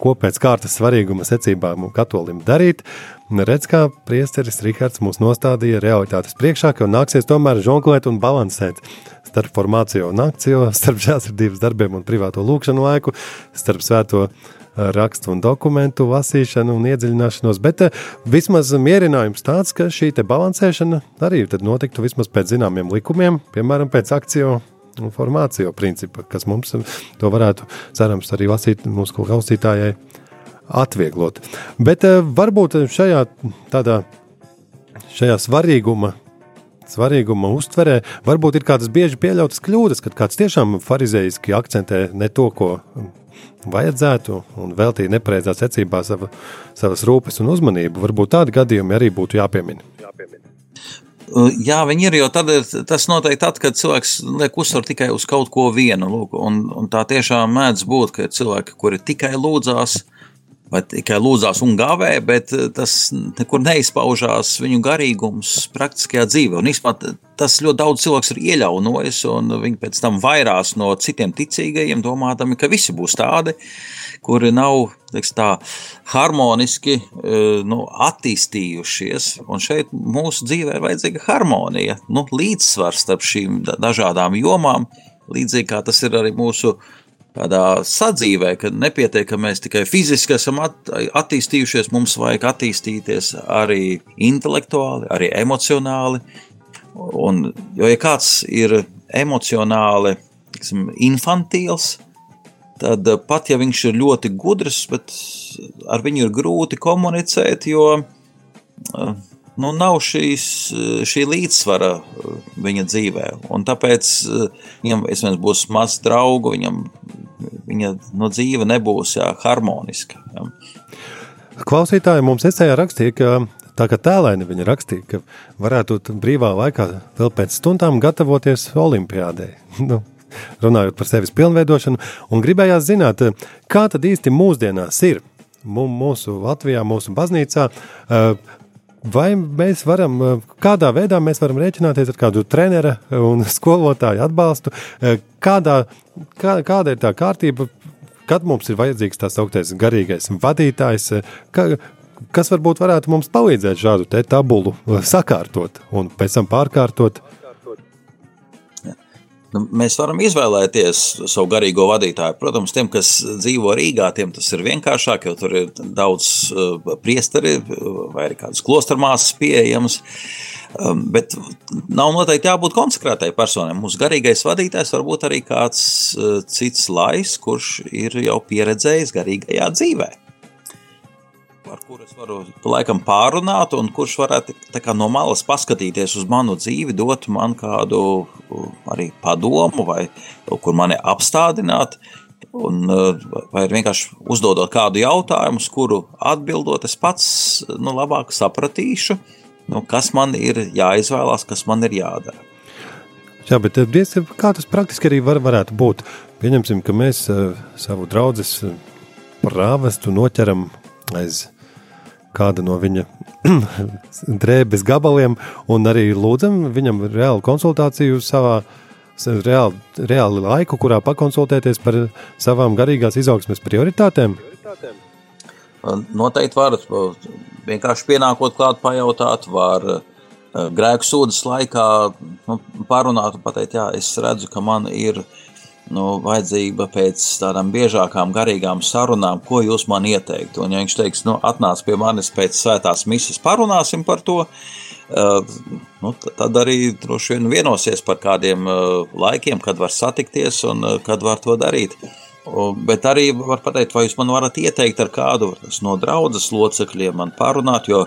ko pēc kārtas svarīguma secībām katolim darīt, redz, kā priesteris Rihards mūs nostādīja realitātes priekšā, ka nāksies tomēr žonglēt un balansēt starp formāciju un akciju, [LAUGHS] starp žēlsirdības darbiem un privāto lūkšanu laiku, starp svēto rakstu un dokumentu lasīšanu un iedziļināšanos, bet eh, vismaz mierinājums tāds, ka šī balansēšana arī notiktu vismaz pēc zināmiem likumiem, piemēram, pēc akciju formāciju principa, kas mums to varētu, cerams, arī lasīt mūsu klausītājai atvieglot. Bet eh, varbūt šajā tādā šajā svarīguma svarīguma uztverē varbūt ir kādas bieži pieļautas kļūdas, kad kāds tiešām farizējiski akcentē ne to, ko vajadzētu, un veltīja nepareizā secībā sava, savas rūpes un uzmanību. Varbūt tādi gadījumi arī būtu jāpiemina. jāpiemina. Uh, jā, viņi ir jau tad, tas noteikti tad, kad cilvēks liek uzsvaru tikai uz kaut ko vienu. Lūk, un, un tā tiešām mēdz būt, ka ir cilvēki, kuri tikai lūdzās, vai tikai lūdzās un gāvēja, bet tas nekur neizpaužās viņu garīgums praktiskajā dzīvē. Un īstenībā tas ļoti daudz cilvēks ir iejaunojis, un viņi pēc tam vairās no citiem ticīgajiem, domādami, ka visi būs tādi, kuri nav tā, harmoniski eh, nu, attīstījušies. Un šeit mūsu dzīvē ir vajadzīga harmonija, nu, līdzsvars starp šīm dažādām jomām, līdzīgi kā tas ir arī mūsu tādā sadzīvē, ka nepietiek, ka mēs tikai fiziski esam at, attīstījušies, mums vajag attīstīties arī intelektuāli, arī emocionāli. Un, jo, ja kāds ir emocionāli tiksim, infantīls, tad pat ja viņš ir ļoti gudrs, bet ar viņu ir grūti komunicēt, jo nu, nav šīs, šī līdzsvara viņa dzīvē. Un tāpēc viņam būs maz draugu, viņam viņa no dzīve nebūs jā, harmoniska. Jā. Klausītāji mums esējā rakstīja, ka tā kā tēlēni viņa rakstīja, ka varētu brīvā laikā vēl pēc stundām gatavoties olimpiādē. [LAUGHS] nu, runājot par sevis pilnveidošanu, un gribējās zināt, kā tad īsti mūsdienās ir mūsu Latvijā, mūsu baznīcā, Vai mēs varam, kādā veidā mēs varam rēķināties ar kādu treneru un [LAUGHS] skolotāju atbalstu? Kādā, kā, kāda ir tā kārtība, kad mums ir vajadzīgs tā sauktais garīgais vadītājs? Ka, kas varbūt varētu mums palīdzēt šādu tabulu sakārtot un pēc tam pārkārtot? Nu, mēs varam izvēlēties savu garīgo vadītāju. Protams, tiem, kas dzīvo Rīgā, tiem tas ir vienkāršāk, jo tur ir daudz uh, priesteri vai arī kādas klostermāsas pieejamas. Um, bet nav noteikti jābūt konsekrētai personai. Mūsu garīgais vadītājs var būt arī kāds uh, cits lais, kurš ir jau pieredzējis garīgajā dzīvēm ar kuru es varu laikam pārunāt, un kurš varētu no malas paskatīties uz manu dzīvi, dot man kādu arī padomu, vai kur mani apstādināt. Un, vai vienkārši uzdodot kādu jautājumu, uz kuru atbildot, es pats nu, labāk sapratīšu, nu, kas man ir jāizvēlās, kas man ir jādara. Jā, bet diez, kā tas praktiski arī var, varētu būt? Pieņemsim, ka mēs savu draugu prāvestu noķeram aiz kāda no viņa [CLEARS THROAT] drēbes gabaliem, un arī lūdzam viņam reālu konsultāciju savā reāli, reāli laiku, kurā pakonsultēties par savām garīgās izaugsmes prioritātēm? Noteikti varat vienkārši pienākot klāt, pajautāt, var eh, grēku sūdzes laikā nu, parunāt un pateikt, jā, es redzu, ka man ir ielikās nu, vajadzība pēc tādām biežākām garīgām sarunām, ko jūs man ieteiktu. Un, ja viņš teiks, nu, atnāc pie manis pēc svētās misijas, parunāsim par to, uh, nu, tad arī droši vien vienosies par kādiem uh, laikiem, kad var satikties un uh, kad var to darīt. Uh, Bet arī var pateikt, vai jūs man varat ieteikt ar kādu no draudzes locekļiem man parunāt, jo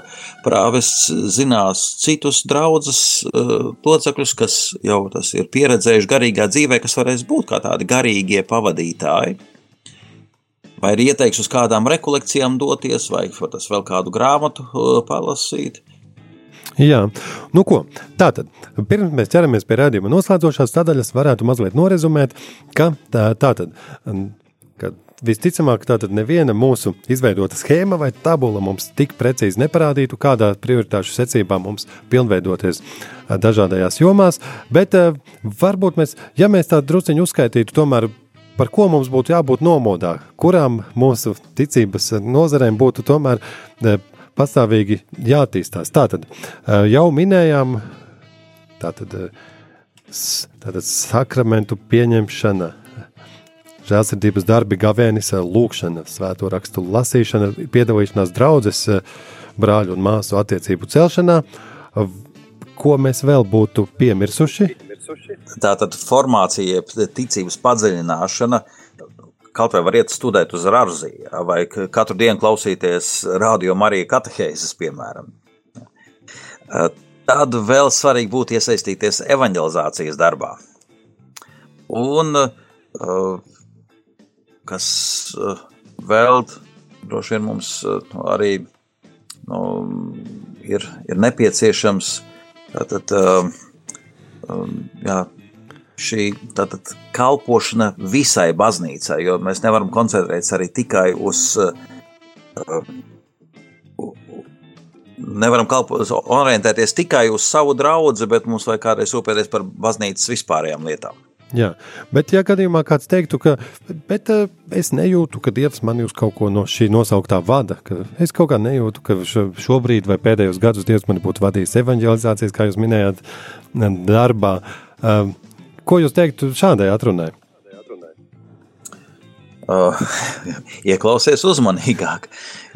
prāvests zinās citus draudzes uh, locekļus, kas jau tas ir pieredzējuši garīgā dzīvē, kas varēs būt kā tādi garīgie pavadītāji. Vai ir ieteiks uz kādām rekolekcijām doties, vai tas vēl kādu grāmatu uh, palasīt. Jā, nu ko, tātad, pirms mēs ķeramies pie rādījuma noslēdzošās sadaļas, varētu mazliet norezumēt, ka tā, tātad, ka visticamāk, tātad neviena mūsu izveidota schēma vai tabula mums tik precīzi neparādītu, kādā prioritāšu secībā mums pilnveidoties dažādajās jomās, bet varbūt mēs, ja mēs tā drusciņu uzskaitītu, tomēr par ko mums būtu jābūt nomodā, kurām mūsu ticības nozarēm būtu tomēr pastāvīgi jāattīstās. Tātad jau minējām, tātad, tātad sakramentu pieņemšana, žēlsirdības darbi, gavēnis, lūkšana, svēto rakstu lasīšana, piedalīšanās draudzes, brāļu un māsu attiecību celšanā. Ko mēs vēl būtu piemirsuši? Tātad formācija, ticības padziļināšana, kaut vai var iet studēt uz Rāziju, vai katru dienu klausīties radio Marija katehēzes, piemēram. Tad vēl svarīgi būtu iesaistīties evanģelizācijas darbā. Un kas vēl droši vien mums arī nu, ir, ir nepieciešams, tātad, jā, šī tātad, kalpošana visai baznīcai, jo mēs nevaram koncentrēties arī tikai uz. Uh, nevaram kalpot, orientēties tikai uz savu draugu, bet mums vajag kādreiz rūpēties par baznīcas vispārējām lietām. Jā, bet, ja gadījumā kāds teiktu, ka bet, uh, es nejūtu, ka Dievs man uz kaut ko no šī nosauktā vada, ka es kaut kā nejūtu, ka šobrīd vai pēdējos gadus Dievs mani būtu vadījis evanģelizācijas, kā jūs minējāt, darbā. Uh, Ko jūs teiktu šādai atrunai? Uh, [LAUGHS] ieklausies uzmanīgāk,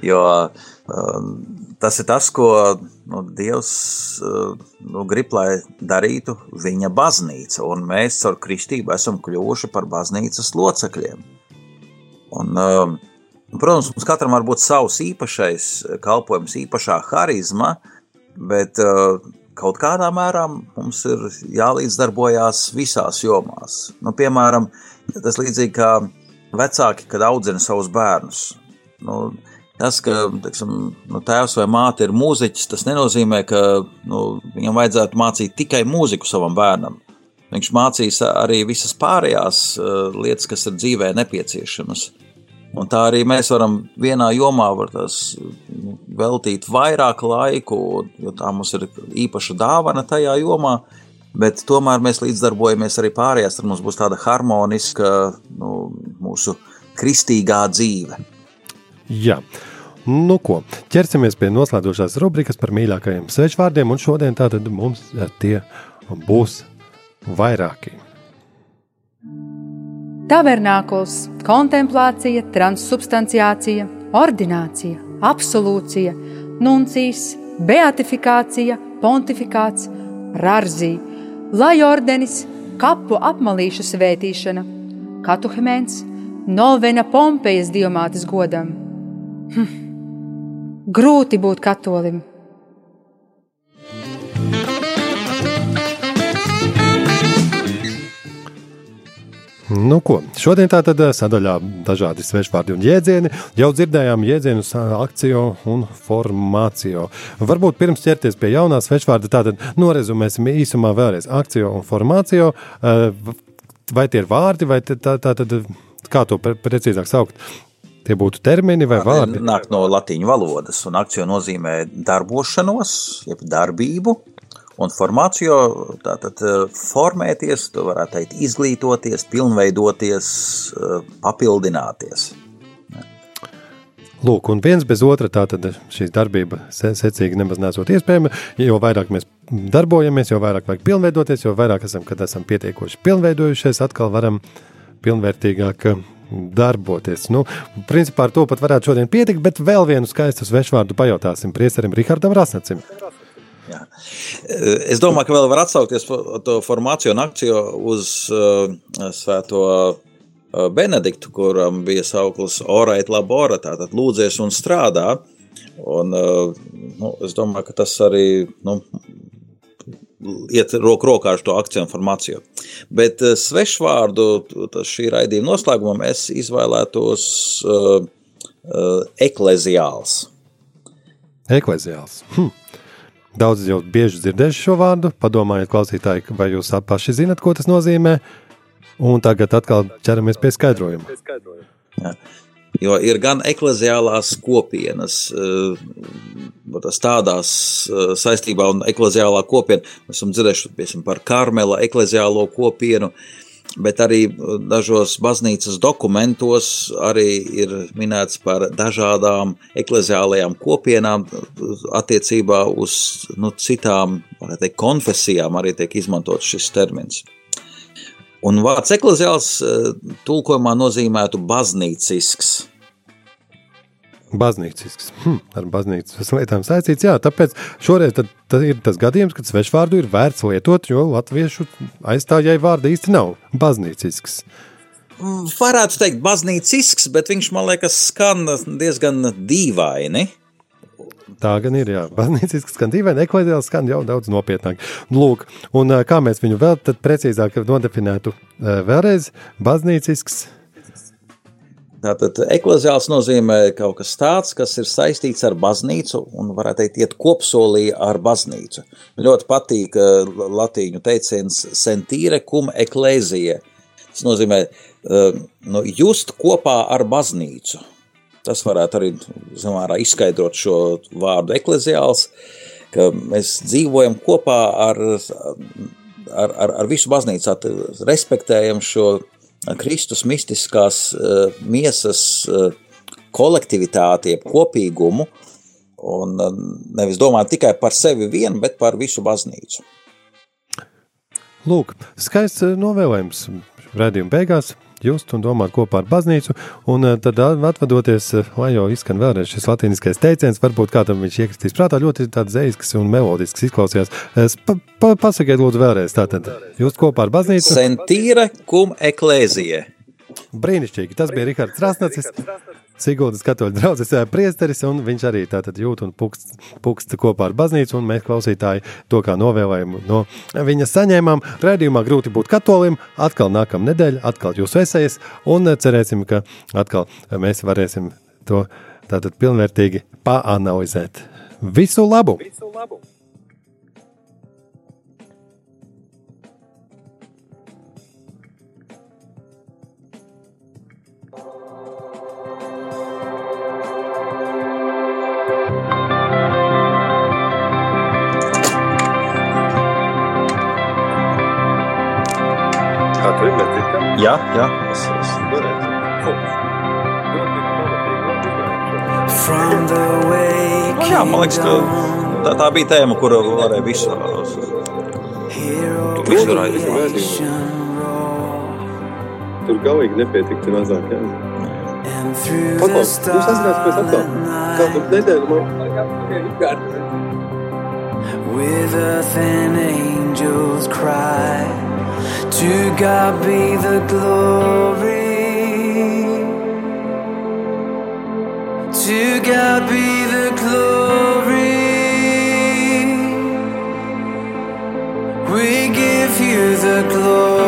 jo uh, tas ir tas, ko nu, Dievs uh, nu, grib, lai darītu viņa baznīca, un mēs ar kristību esam kļuvuši par baznīcas locekļiem. Un, uh, protams, mums katram var būt savs īpašais kalpojums, īpašā harizma, bet uh, kaut kādā mērā mums ir jālīdzdarbojās visās jomās. Nu, piemēram, tas līdzīgi kā vecāki, kad audzina savus bērnus. Nu, tas, ka teiksim, nu, tēvs vai māte ir mūziķis, tas nenozīmē, ka nu, viņam vajadzētu mācīt tikai mūziku savam bērnam. Viņš mācīs arī visas pārējās uh, lietas, kas ir dzīvē nepieciešamas. Un tā arī mēs varam vienā jomā tās, nu, veltīt vairāk laiku, jo tā mums ir īpaša dāvana tajā jomā. Bet tomēr mēs līdzdarbojamies arī pārējās, tad mums būs tāda harmoniska nu, mūsu kristīgā dzīve. Jā. Nu, ko, ķersimies pie noslēdzošās rubrikas par mīļākajiem svečvārdiem, un šodien tātad mums tie būs vairāki. Tavernākuls, kontemplācija, transsubstanciācija, ordinācija, absolūcija, nuncijas, beatifikācija, pontifikāts, rarzī, lai ordenis, kapu apmalīšu svētīšana, katuhemēns, novena Pompejas diamātes godam. Hm. Grūti būt katolim! Nu, ko? Šodien tātad eh, sadaļā dažādi svešvārdi un jēdzieni. Jau dzirdējām jēdzienus akciju un formāciju. Varbūt pirms ķerties pie jaunā svešvārda, tātad norezumēsim īsumā vēlreiz akciju un formāciju. Eh, vai tie ir vārdi, vai tā, tā tad, kā to precīzāk saukt? Tie būtu termini vai vārdi? Nāk no latīņu valodas, un akcija nozīmē darbošanos, jeb darbību. Un formācijā tātad eh, formēties, to varētu teikt, izglītoties, pilnveidoties, eh, papildināties. Lūk, un viens bez otra tātad šī darbība secīgi nemaz nesot iespējama. Jo vairāk mēs darbojamies, jo vairāk vajag pilnveidoties, jo vairāk esam, kad esam pietiekoši pilnveidojušies, atkal varam pilnvērtīgāk eh, darboties. Nu, principā ar to pat varētu šodien pietikt, bet vēl vienu skaistu svešvārdu pajautāsim priesterim Rihardam Rasnacim. Jā. Es domāju, ka vēl var atsaukties to formāciju un akciju uz uh, svēto uh, Benediktu, kuram bija sauklis Oreit labora, tātad lūdzies un strādā. Un, uh, nu, es domāju, ka tas arī nu, iet roku rokā ar to akciju informāciju. Bet uh, svešvārdu šī raidījuma noslēgumam es izvēlētos ekleziāls. Ekleziāls. Hm. Daudz jau bieži dzirdējuši šo vārdu. Padomājiet, klausītāji, vai jūs paši zinat, ko tas nozīmē. Un tagad atkal ķeramies pie skaidrojuma. Ja. Jo ir gan ekleziālās kopienas, eh, tādās eh, saistībā, un ekleziālā kopiena, mēs esam dzirdējuši par Karmela ekleziālo kopienu, bet arī uh, dažos baznīcas dokumentos arī ir minēts par dažādām ekleziālajām kopienām uh, attiecībā uz nu, citām teikt, konfesijām arī tiek izmantots šis termins. Un vārds ekleziāls uh, tulkojumā nozīmētu baznīcisks Baznīcisks. Hm, ar baznīcas lietām saistīts. Jā, tāpēc šoreiz tad, tad ir tas gadījums, kad svešvārdu ir vērts lietot, jo latviešu aizstājēji vārdi īsti nav. Baznīcisks. Varētu teikt, baznīcisks, bet viņš man liekas skan diezgan dīvaini. Tā gan ir. Jā. Baznīcisks skan dīvaini, ekleziāls skan jau daudz nopietnāk. Lūk, un kā mēs viņu vēl precīzāk nodefinētu vēlreiz, baznīcisks Tātad ekleziāls nozīmē kaut kas tāds, kas ir saistīts ar baznīcu un, varētu teikt, iet kopsolī ar baznīcu. Man ļoti patīk uh, latīņu teiciens sentīre cum eklēzija. Tas nozīmē uh, nu, just kopā ar baznīcu. Tas varētu arī zamārā izskaidrot šo vārdu ekleziāls, ka mēs dzīvojam kopā ar, ar, ar, ar visu baznīcu, respektējam šo Kristus mistiskās uh, miesas uh, kolektivitāti, jeb kopīgumu, un uh, nevis domāt tikai par sevi vienu, bet par visu baznīcu. Lūk, skaists novēlējums redzījuma beigās just un domāt kopā ar baznīcu. Un eh, tad atvadoties, eh, lai jau izskan vēlreiz šis latīniskais teiciens, varbūt kādam viņš iekristīs prātā, ļoti tāds zeisks un melodisks izklausījās. Pa, pa, pasakiet lūdzu vēlreiz, tātad jūs kopā ar baznīcu. Sentīre cum eklēzija. Brīnišķīgi, tas bija Rihards Rasnacis. Sigūdas katoļu draugs priesteris, un viņš arī tātad jūt un pukst, pukst kopā ar baznīcu, un mēs klausītāji to kā novēlējumu no viņa saņēmām. Rēdījumā grūti būt katolim, atkal nākamā nedēļa, atkal jūs esējas, un cerēsim, ka atkal mēs varēsim to tātad pilnvērtīgi paanalizēt. Visu labu! Visu labu. Ja, ja, es, es nu, jā, man liekas, ka tā, tā bija tēma, kuru varēja visu izdarīt. Tur galīgi nepietiktu mazāk. Jā. Paklaus, jūs atcerāties pēc atklāt. Kādu nedēļu man... With earth and angels cry To God be the glory. To God be the glory. We give you the glory.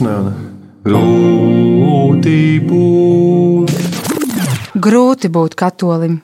Jauna. Grūti būt. Grūti būt katolim.